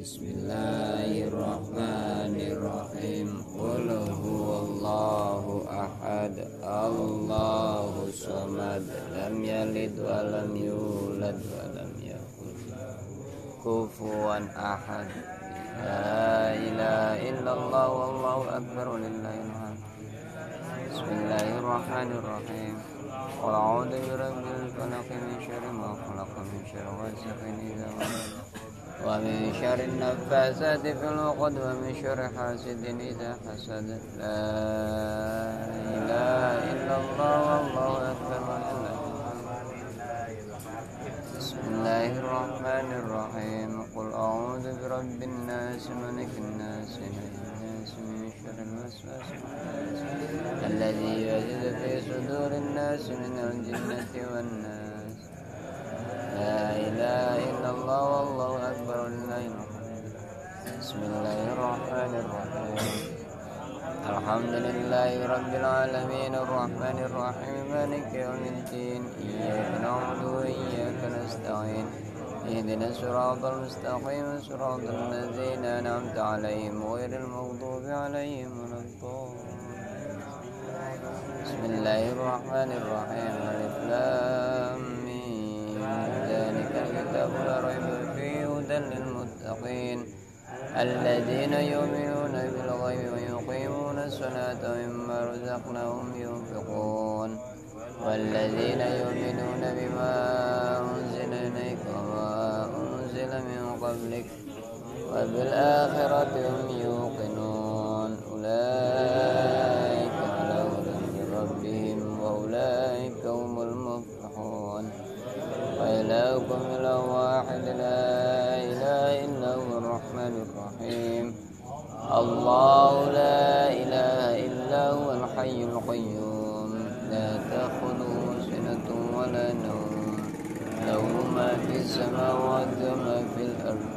بسم الله الرحمن الرحيم قل هو الله أحد الله الصمد لم يلد ولم يولد ولم يكن كفوا أحد لا إله إلا الله والله أكبر لله الحمد بسم الله الرحمن الرحيم قل أعوذ برب الفلق من شر ما خلق من شر غاسق إذا وقب ومن شر النفاثات في العقد ومن شر حاسد إذا حسد. لا إله إلا الله والله أكبر بسم الله الرحمن الرحيم. قل أعوذ برب الناس ملك الناس الناس من شر الوسواس. الذي يوجد في صدور الناس من الجنة والناس لا إله إلا الله والله أكبر لله الحمد بسم الله الرحمن الرحيم. الحمد لله رب العالمين الرحمن الرحيم مالك يوم الدين إياك نعبد وإياك نستعين اهدنا الصراط المستقيم صراط الذين أنعمت عليهم غير المغضوب عليهم ولا بسم الله الرحمن الرحيم ألف لام. ميم الكتاب لا ريب فيه هدى للمتقين. الذين يؤمنون بالغيب ويقيمون الصلاة ومما رزقناهم ينفقون. والذين يؤمنون بما أنزل إليك وما أنزل من قبلك وبالآخرة هم يوقنون. له ما في السماوات وما في الأرض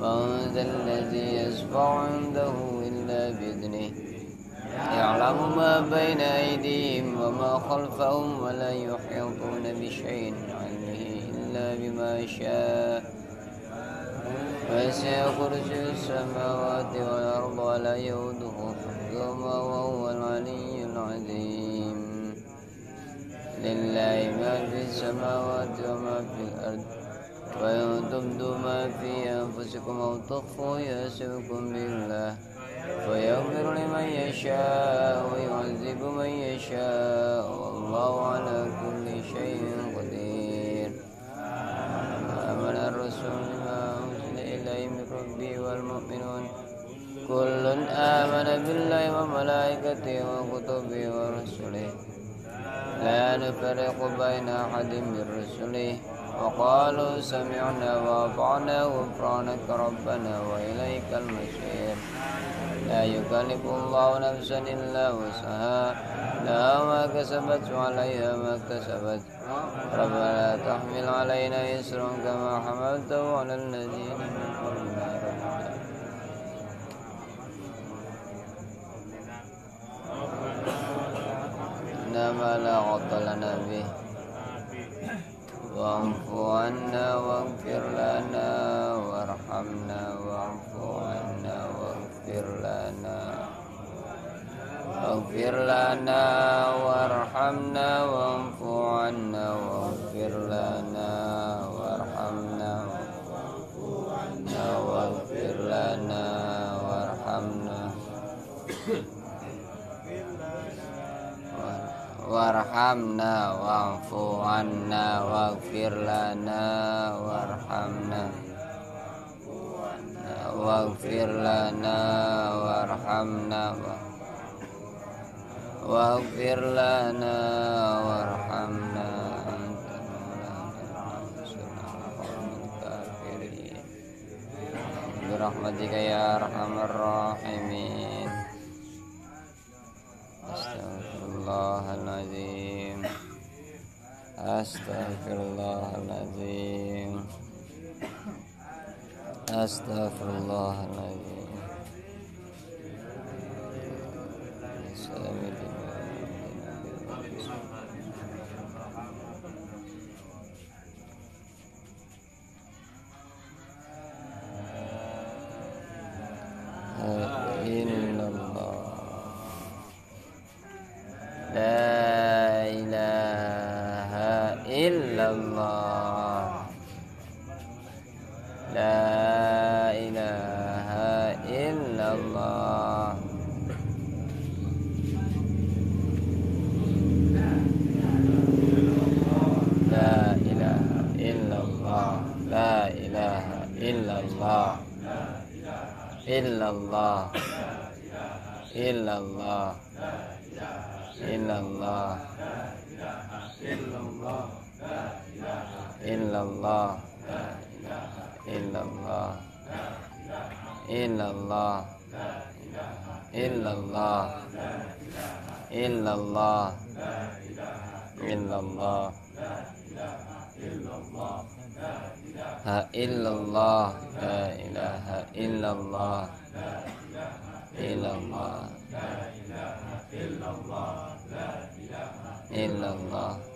من ذا الذي يشفع عنده إلا بإذنه. يعلم ما بين أيديهم وما خلفهم ولا يحيطون بشيء من علمه إلا بما شاء. وسع كرسي السماوات والأرض ولا يؤوده حفظهما وهو العلي العظيم. لله ما في السماوات وما في الأرض وإن تبدوا ما في أنفسكم أو تخفوا يحسبكم بالله ويغفر لمن يشاء ويعذب من يشاء والله على كل شيء قدير آمن الرسول بما أنزل إليه من ربه والمؤمنون كل آمن بالله وملائكته وكتبه ورسله لا نفرق بين أحد من رسله. وقالوا سمعنا وأطعنا غفرانك ربنا وإليك المصير. لا يكلف الله نفسا إلا وسعها. لها ما كسبت وعليها ما اكتسبت ربنا تحمل علينا إسرا كما حملته على الذين من إنما لا غط لنا به. واعف عنا واغفر لنا وارحمنا واعف عنا واغفر لنا. واغفر لنا وارحمنا واعف عنا واغفر لنا. وارحمنا واعف عنا واغفر لنا وارحمنا واغفر لنا وارحمنا واغفر لنا وارحمنا أنت مولانا فانصرنا على القوم الكافرين برحمتك يا أرحم الراحمين أستغفر الله illallah. Illallah. Illallah. Illallah. Illallah. Illallah. Illallah. Illallah. Illallah. illallah illallah ilaha illallah la ilaha illallah. Illallah. La ilaha illallah la ilaha illallah.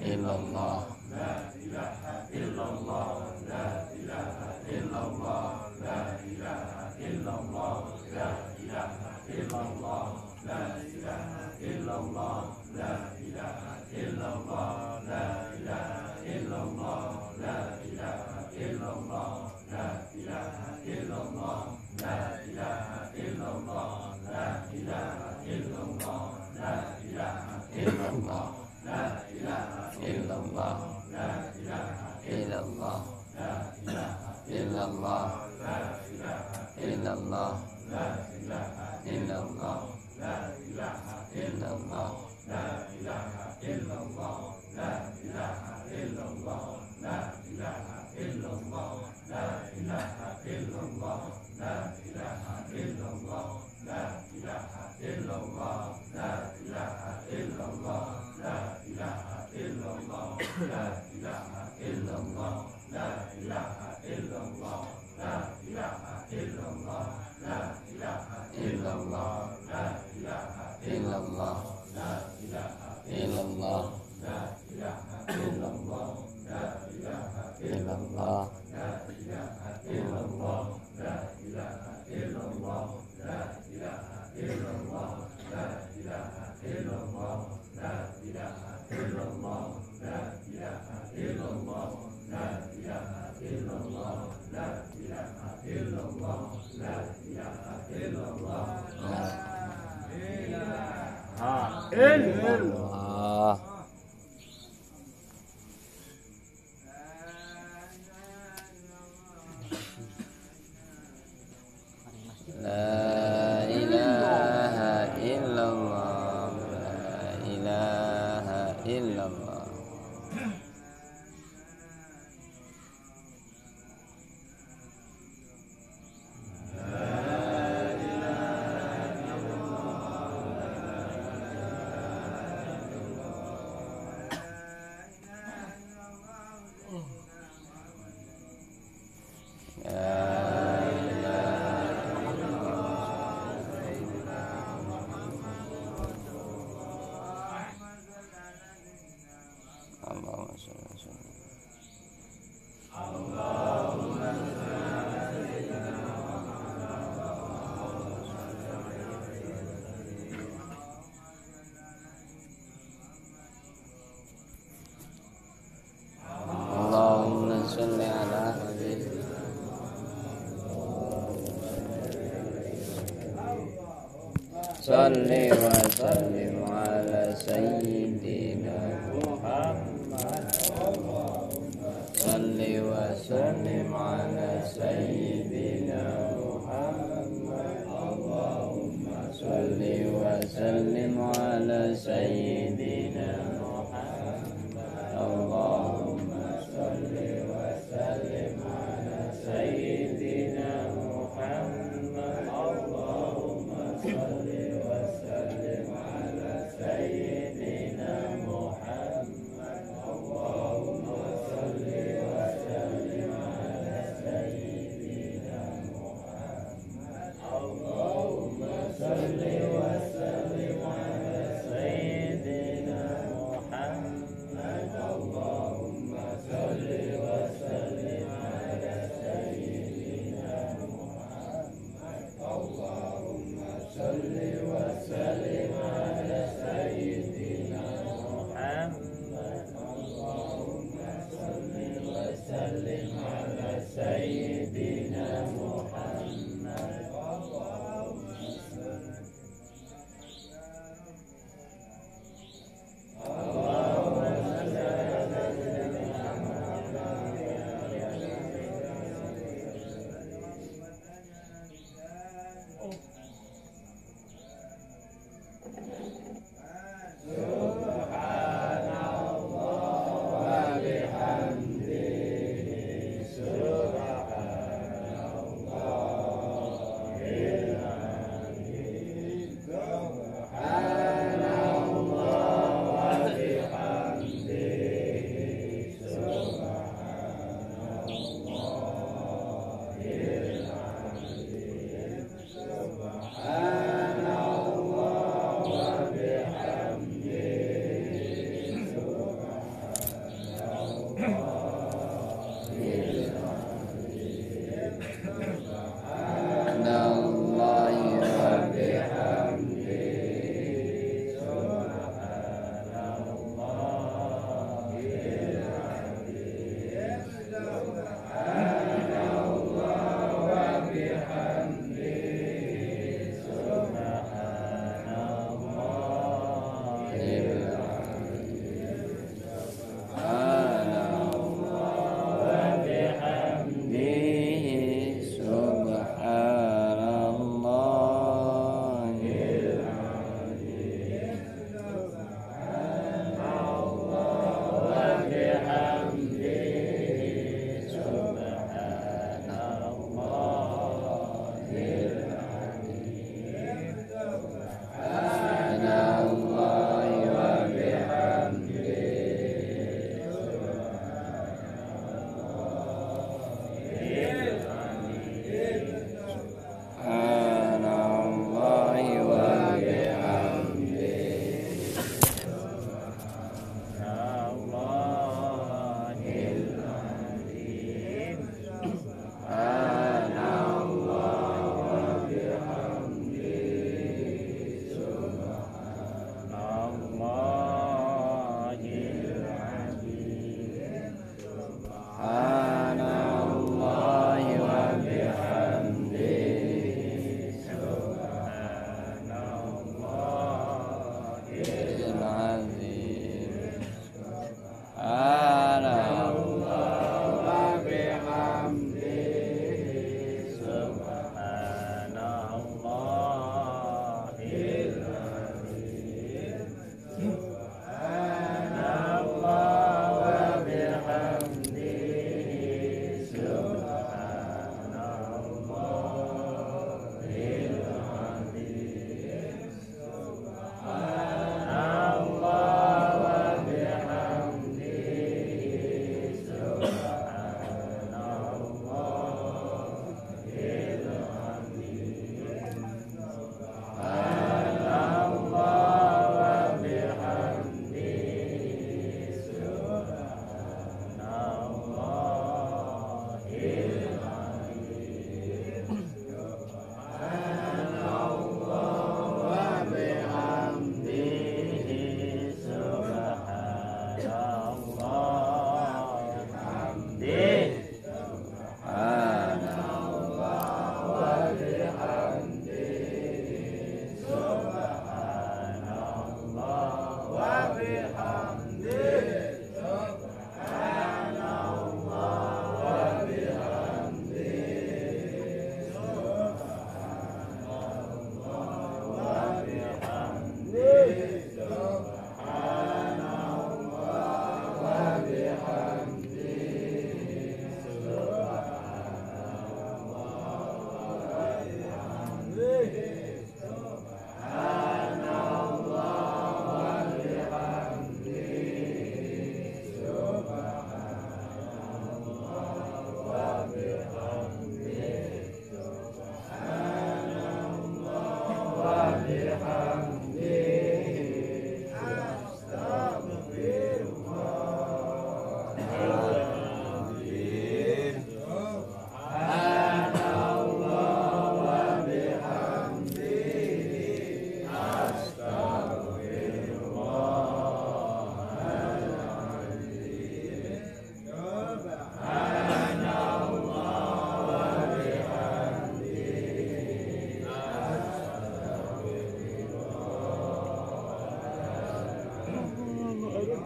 illallah Wow. 你呢？Allahumma salli ala sayyidina Allahumma salli ala sayyidina صل وسلم على سيدنا محمد. اللهم صل وسلم على سيدنا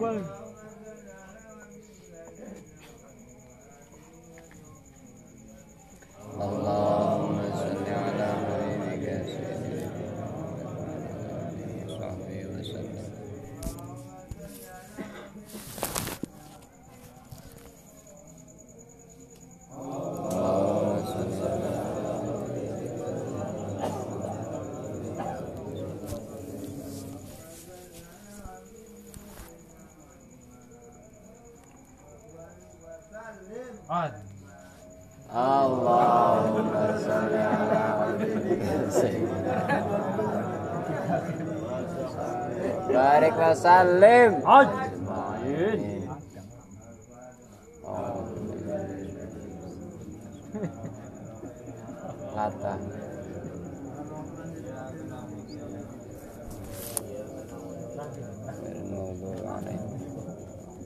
well. Allahumma salli ala sayyidina Barik wa sallim. Amin Lata